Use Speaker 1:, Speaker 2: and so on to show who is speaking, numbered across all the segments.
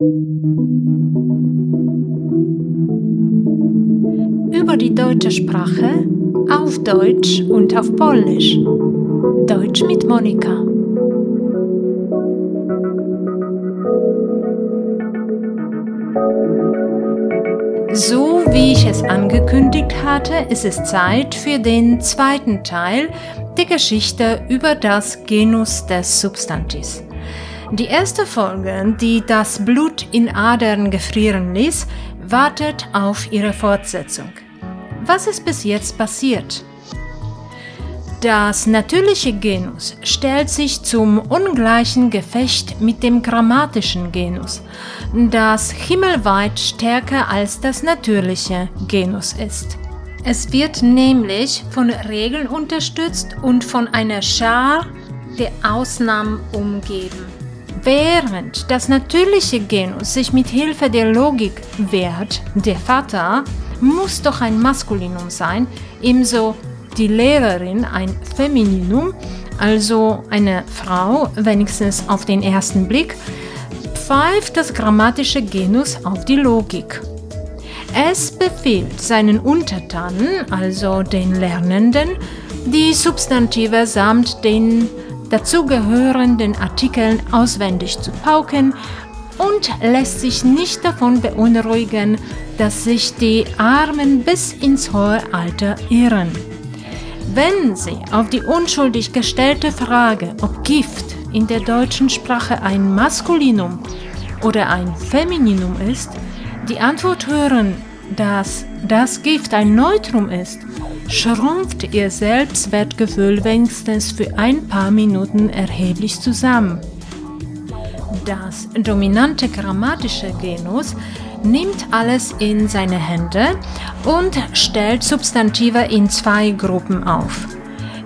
Speaker 1: Über die deutsche Sprache auf Deutsch und auf Polnisch. Deutsch mit Monika. So wie ich es angekündigt hatte, ist es Zeit für den zweiten Teil der Geschichte über das Genus des Substantivs. Die erste Folge, die das Blut in Adern gefrieren ließ, wartet auf ihre Fortsetzung. Was ist bis jetzt passiert? Das natürliche Genus stellt sich zum ungleichen Gefecht mit dem grammatischen Genus, das himmelweit stärker als das natürliche Genus ist. Es wird nämlich von Regeln unterstützt und von einer Schar der Ausnahmen umgeben. Während das natürliche Genus sich mit Hilfe der Logik wehrt, der Vater muss doch ein Maskulinum sein, ebenso die Lehrerin ein Femininum, also eine Frau, wenigstens auf den ersten Blick, pfeift das grammatische Genus auf die Logik. Es befiehlt seinen Untertanen, also den Lernenden, die Substantive samt den dazugehörenden Artikeln auswendig zu pauken und lässt sich nicht davon beunruhigen, dass sich die Armen bis ins hohe Alter irren. Wenn Sie auf die unschuldig gestellte Frage, ob Gift in der deutschen Sprache ein Maskulinum oder ein Femininum ist, die Antwort hören, dass das Gift ein Neutrum ist, schrumpft ihr Selbstwertgefühl wenigstens für ein paar Minuten erheblich zusammen. Das dominante grammatische Genus nimmt alles in seine Hände und stellt Substantive in zwei Gruppen auf.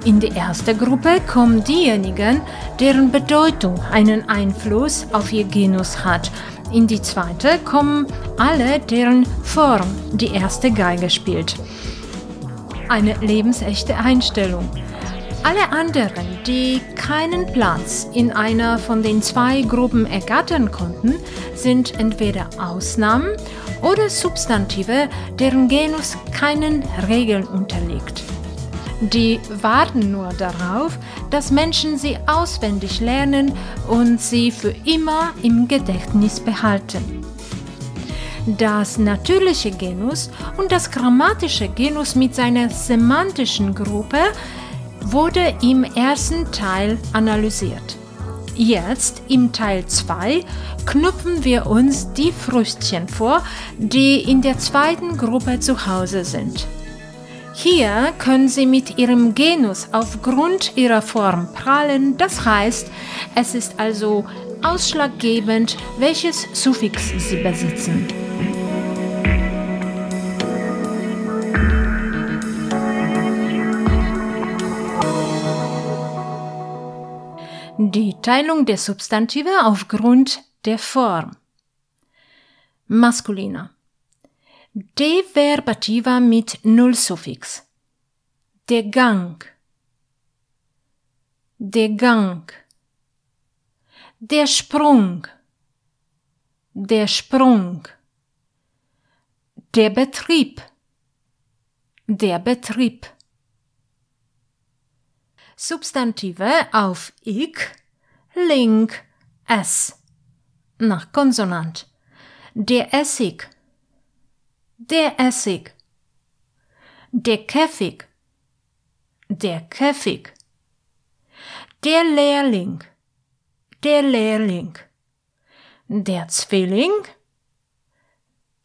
Speaker 1: In die erste Gruppe kommen diejenigen, deren Bedeutung einen Einfluss auf ihr Genus hat. In die zweite kommen alle, deren Form die erste Geige spielt eine lebensechte Einstellung. Alle anderen, die keinen Platz in einer von den zwei Gruppen ergattern konnten, sind entweder Ausnahmen oder Substantive, deren Genus keinen Regeln unterliegt. Die warten nur darauf, dass Menschen sie auswendig lernen und sie für immer im Gedächtnis behalten. Das natürliche Genus und das grammatische Genus mit seiner semantischen Gruppe wurde im ersten Teil analysiert. Jetzt im Teil 2 knüpfen wir uns die Früchtchen vor, die in der zweiten Gruppe zu Hause sind. Hier können sie mit ihrem Genus aufgrund ihrer Form prallen, das heißt, es ist also ausschlaggebend, welches Suffix sie besitzen. Die Teilung der Substantive aufgrund der Form. Maskuliner. Deverbativa mit Nullsuffix. Der Gang. Der Gang. Der Sprung. Der Sprung. Der Betrieb. Der Betrieb. Substantive auf ik, link, s. Nach Konsonant. Der Essig. Der Essig. Der Käfig. Der Käfig. Der Lehrling. Der Lehrling. Der Zwilling.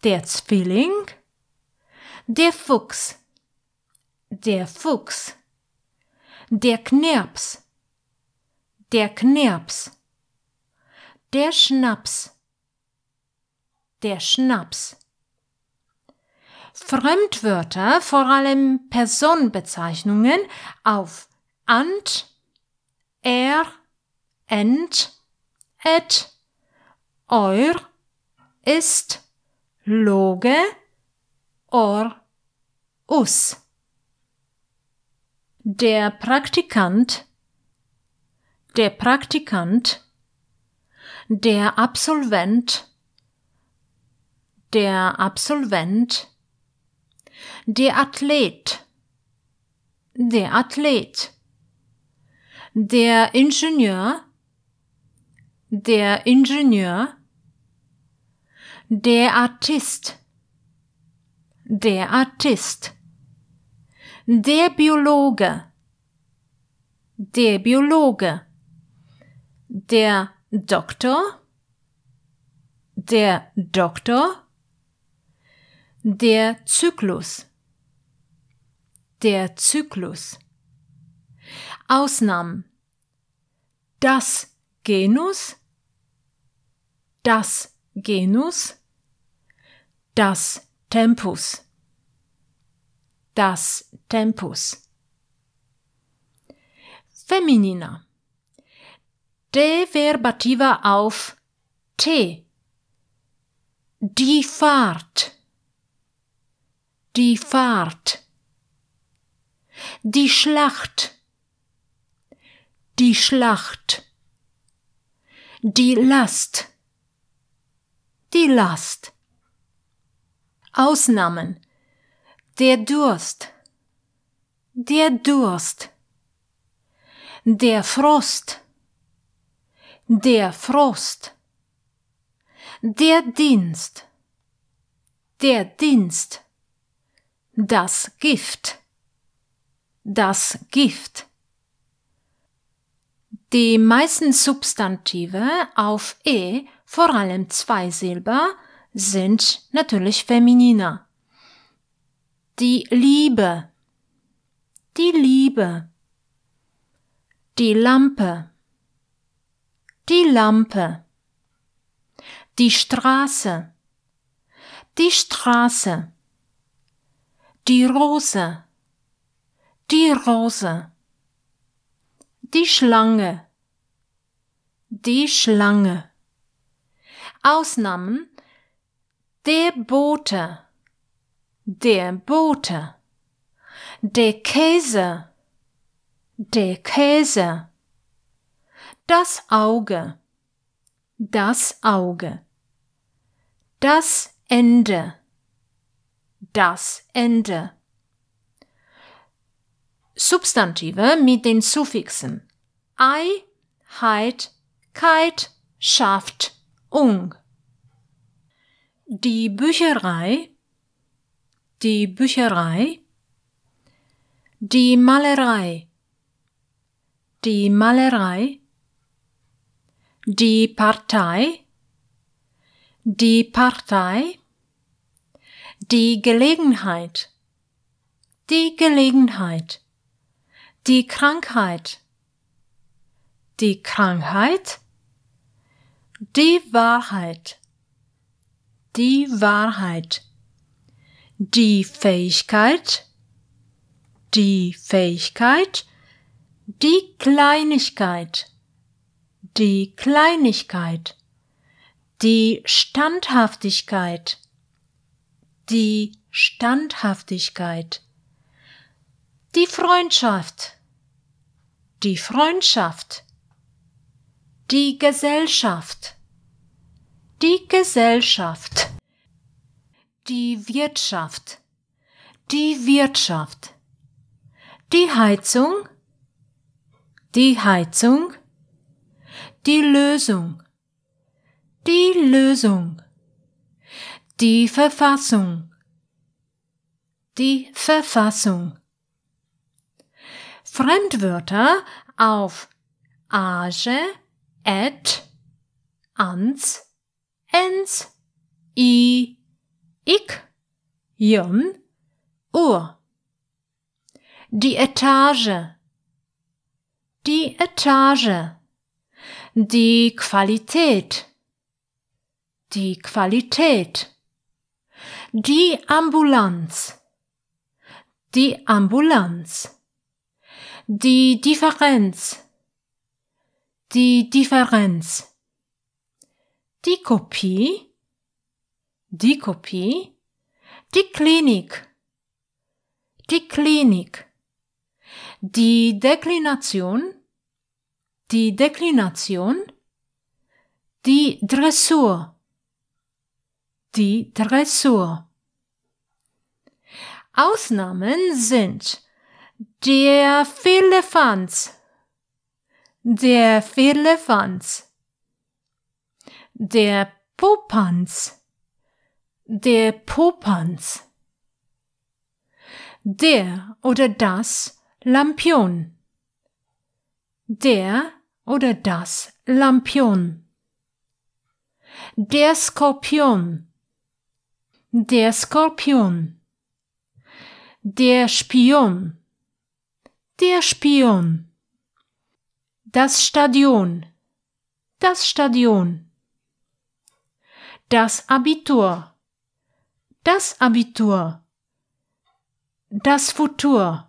Speaker 1: Der Zwilling. Der Fuchs. Der Fuchs. Der Knirps. Der Knirps. Der Schnaps. Der Schnaps. Fremdwörter, vor allem Personenbezeichnungen, auf ant, er, ent, et, eur, ist, loge, or, us. Der Praktikant, der Praktikant, der Absolvent, der Absolvent, der Athlet, der Athlet, der Ingenieur, der Ingenieur, der Artist, der Artist, der Biologe, der Biologe, der Doktor, der Doktor, der Zyklus, der Zyklus. Ausnahmen. Das Genus, das Genus, das Tempus, das Tempus. Feminina. Deverbativa auf T. Die Fahrt. Die Fahrt. Die Schlacht. Die Schlacht. Die Last. Die Last. Ausnahmen. Der Durst. Der Durst. Der Frost. Der Frost. Der Dienst. Der Dienst. Das Gift. Das Gift. Die meisten Substantive auf E, vor allem zwei Silber, sind natürlich femininer. Die Liebe. Die Liebe. Die Lampe. Die Lampe. Die Straße. Die Straße. Die Rose. Die Rose die Schlange, die Schlange. Ausnahmen der Bote, der Bote, der Käse, der Käse, das Auge, das Auge, das Ende, das Ende. Substantive mit den Suffixen ei, heit, keit, schafft, ung. Die Bücherei, die Bücherei, die Malerei, die Malerei, die Partei, die Partei, die Gelegenheit, die Gelegenheit. Die Krankheit, die Krankheit, die Wahrheit, die Wahrheit, die Fähigkeit, die Fähigkeit, die Kleinigkeit, die Kleinigkeit, die Standhaftigkeit, die Standhaftigkeit, die Freundschaft, die Freundschaft, die Gesellschaft, die Gesellschaft, die Wirtschaft, die Wirtschaft, die Heizung, die Heizung, die Lösung, die Lösung, die Verfassung, die Verfassung. Fremdwörter auf age, et, ans, ens, i, ik, jon, ur. Die Etage, die Etage, die Qualität, die Qualität, die Ambulanz, die Ambulanz. Die Differenz, die Differenz, die Kopie, die Kopie, die Klinik, die Klinik, die Deklination, die Deklination, die Dressur, die Dressur. Ausnahmen sind der Firlefanz, der Firlefanz, der Popanz, der Popanz, der oder das Lampion, der oder das Lampion, der Skorpion, der Skorpion, der Spion, der Spion, das Stadion, das Stadion, das Abitur, das Abitur, das Futur,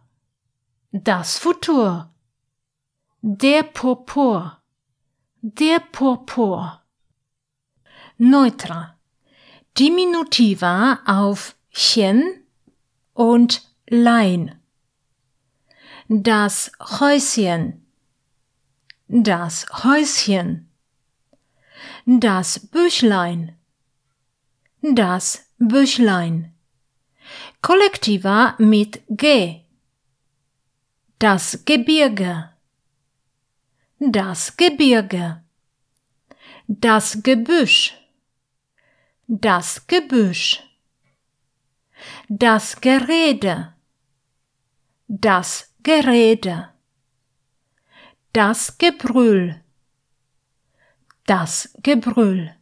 Speaker 1: das Futur, der Purpur, der Purpur. Neutra. Diminutiva auf chen und lein. Das Häuschen, das Häuschen, das Büchlein, das Büchlein. Kollektiva mit G. Das Gebirge, das Gebirge, das Gebüsch, das Gebüsch, das Gerede, das Gerede, das Gebrüll, das Gebrüll.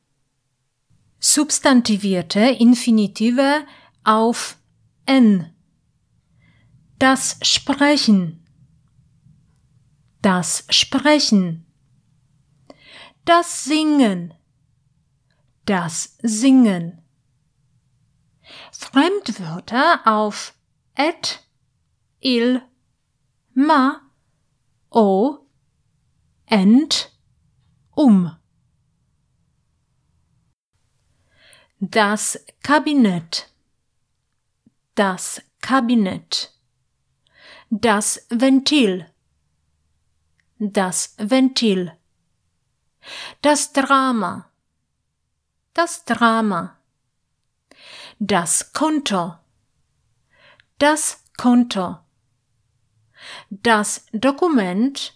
Speaker 1: Substantivierte Infinitive auf n. Das Sprechen, das Sprechen, das Singen, das Singen. Fremdwörter auf et, il, ma, o, ent, um. Das Kabinett, das Kabinett, das Ventil, das Ventil, das Drama, das Drama, das Konto, das Konto, das Dokument,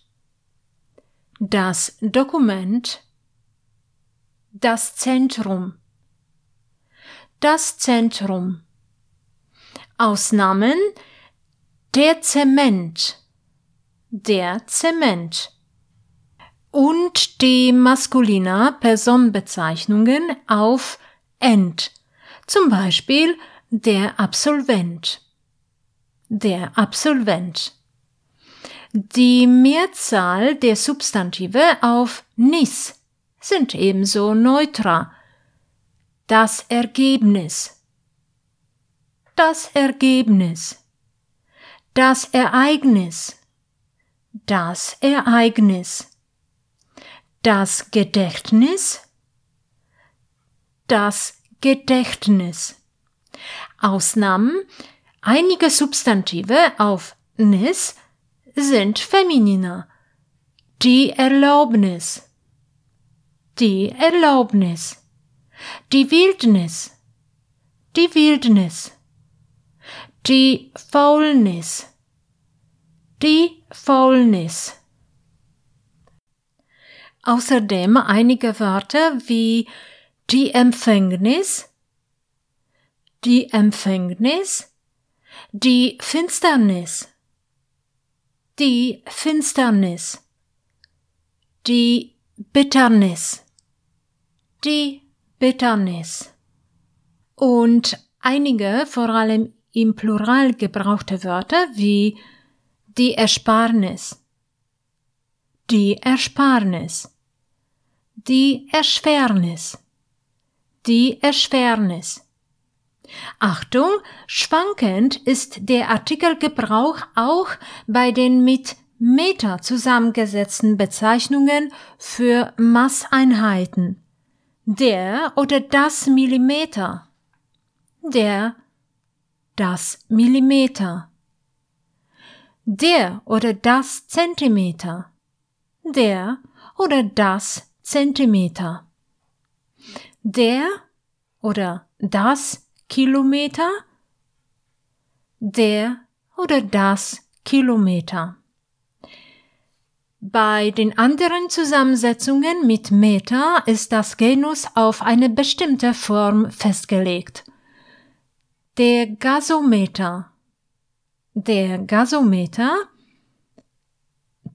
Speaker 1: das Dokument, das Zentrum, das Zentrum. Ausnahmen. Der Zement, der Zement. Und die maskuliner Personenbezeichnungen auf end, zum Beispiel der Absolvent, der Absolvent. Die Mehrzahl der Substantive auf nis sind ebenso neutra. Das Ergebnis, das Ergebnis, das Ereignis, das Ereignis, das Gedächtnis, das Gedächtnis. Ausnahmen, einige Substantive auf nis sind femininer. Die Erlaubnis, die Erlaubnis, die Wildnis, die Wildnis, die Faulnis, die Faulnis. Außerdem einige Wörter wie die Empfängnis, die Empfängnis, die Finsternis, die Finsternis, die Bitternis, die Bitternis und einige vor allem im Plural gebrauchte Wörter wie die Ersparnis, die Ersparnis, die Erschwernis, die Erschwernis. Achtung, schwankend ist der Artikelgebrauch auch bei den mit Meter zusammengesetzten Bezeichnungen für Maßeinheiten. Der oder das Millimeter. Der, das Millimeter. Der oder das Zentimeter. Der oder das Zentimeter. Der oder das Kilometer, der oder das Kilometer. Bei den anderen Zusammensetzungen mit Meter ist das Genus auf eine bestimmte Form festgelegt. Der Gasometer. Der Gasometer.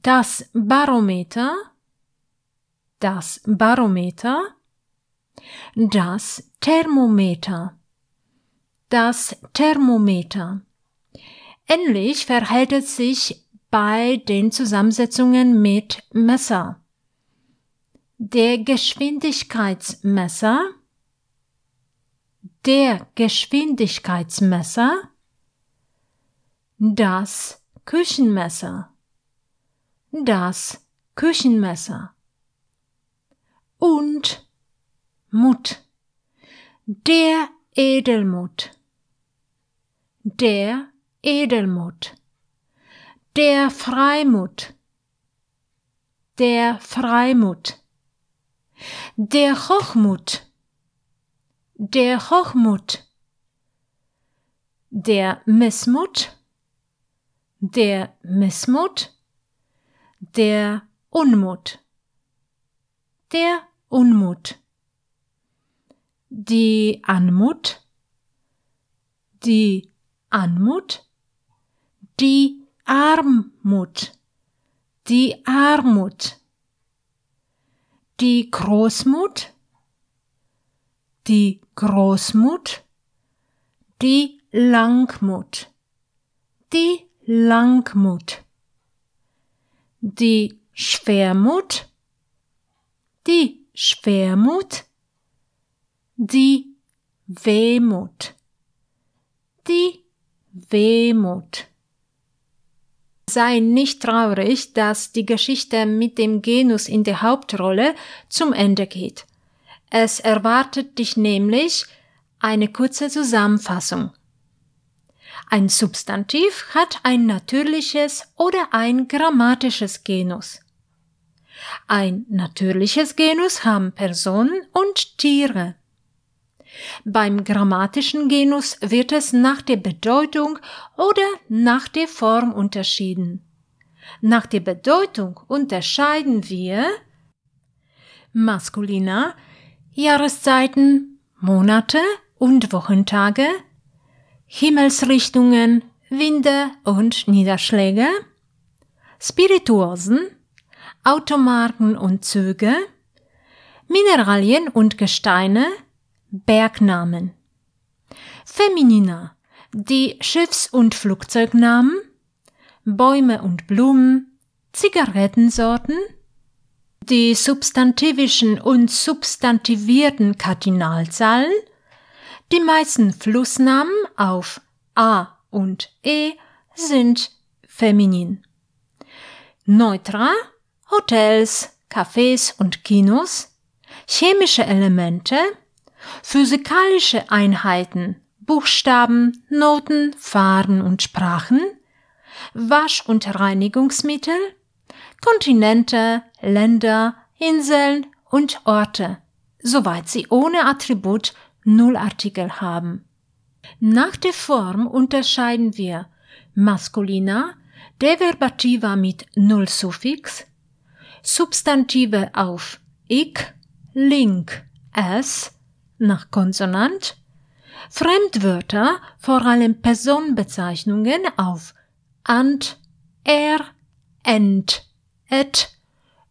Speaker 1: Das Barometer. Das Barometer. Das Thermometer. Das Thermometer. Ähnlich verhält es sich bei den Zusammensetzungen mit Messer. Der Geschwindigkeitsmesser, der Geschwindigkeitsmesser, das Küchenmesser, das Küchenmesser. Und Mut, der Edelmut, der Edelmut. Der Freimut, der Freimut, der Hochmut, der Hochmut, der Missmut, der Missmut, der Unmut, der Unmut, die Anmut, die Anmut, die Armut, die Armut, die Großmut, die Großmut, die Langmut, die Langmut, die Schwermut, die Schwermut, die Wehmut, die Wehmut. Sei nicht traurig, dass die Geschichte mit dem Genus in der Hauptrolle zum Ende geht. Es erwartet dich nämlich eine kurze Zusammenfassung. Ein Substantiv hat ein natürliches oder ein grammatisches Genus. Ein natürliches Genus haben Personen und Tiere. Beim grammatischen Genus wird es nach der Bedeutung oder nach der Form unterschieden. Nach der Bedeutung unterscheiden wir Maskulina, Jahreszeiten, Monate und Wochentage, Himmelsrichtungen, Winde und Niederschläge, Spirituosen, Automarken und Züge, Mineralien und Gesteine, Bergnamen. Feminina, die Schiffs- und Flugzeugnamen, Bäume und Blumen, Zigarettensorten, die substantivischen und substantivierten Kardinalzahlen, die meisten Flussnamen auf A und E sind feminin. Neutra, Hotels, Cafés und Kinos, chemische Elemente, physikalische Einheiten, Buchstaben, Noten, Farben und Sprachen, Wasch- und Reinigungsmittel, Kontinente, Länder, Inseln und Orte, soweit sie ohne Attribut Nullartikel haben. Nach der Form unterscheiden wir Maskulina, Deverbativa mit Nullsuffix, Substantive auf ik, link, s, nach Konsonant, Fremdwörter, vor allem Personenbezeichnungen auf ant, er, ent, et,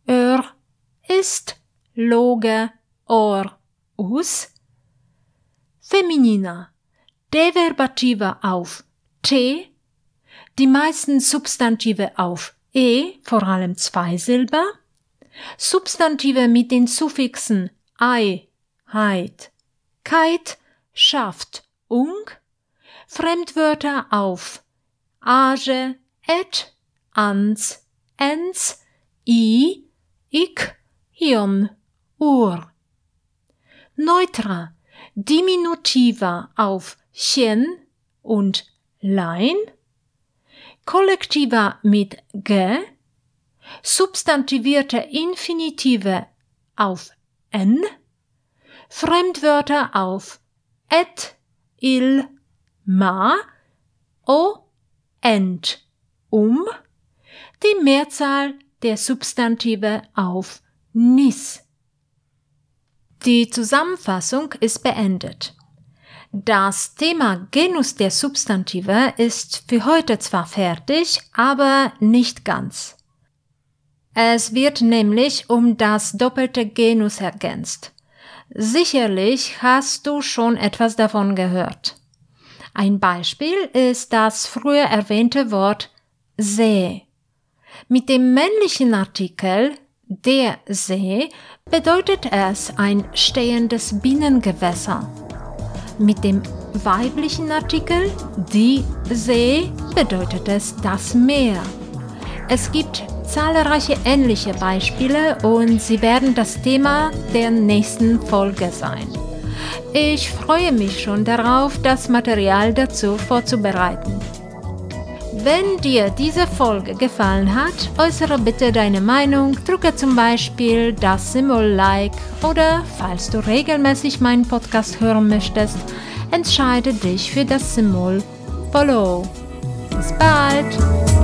Speaker 1: ör, ist, loge, or, us, Feminina, Deverbativa auf t, die meisten Substantive auf e, vor allem Zweisilber, Substantive mit den Suffixen ei, heit, Keit schafft ung, Fremdwörter auf age, et, ans, ens, i, ik, ion, ur. Neutra, Diminutiva auf chen und lein, Kollektiva mit ge, substantivierte Infinitive auf n, Fremdwörter auf et, il, ma, o, ent, um, die Mehrzahl der Substantive auf nis. Die Zusammenfassung ist beendet. Das Thema Genus der Substantive ist für heute zwar fertig, aber nicht ganz. Es wird nämlich um das doppelte Genus ergänzt. Sicherlich hast du schon etwas davon gehört. Ein Beispiel ist das früher erwähnte Wort See. Mit dem männlichen Artikel der See bedeutet es ein stehendes Binnengewässer. Mit dem weiblichen Artikel die See bedeutet es das Meer. Es gibt zahlreiche ähnliche Beispiele und sie werden das Thema der nächsten Folge sein. Ich freue mich schon darauf, das Material dazu vorzubereiten. Wenn dir diese Folge gefallen hat, äußere bitte deine Meinung, drücke zum Beispiel das Symbol Like oder falls du regelmäßig meinen Podcast hören möchtest, entscheide dich für das Symbol Follow. Bis bald!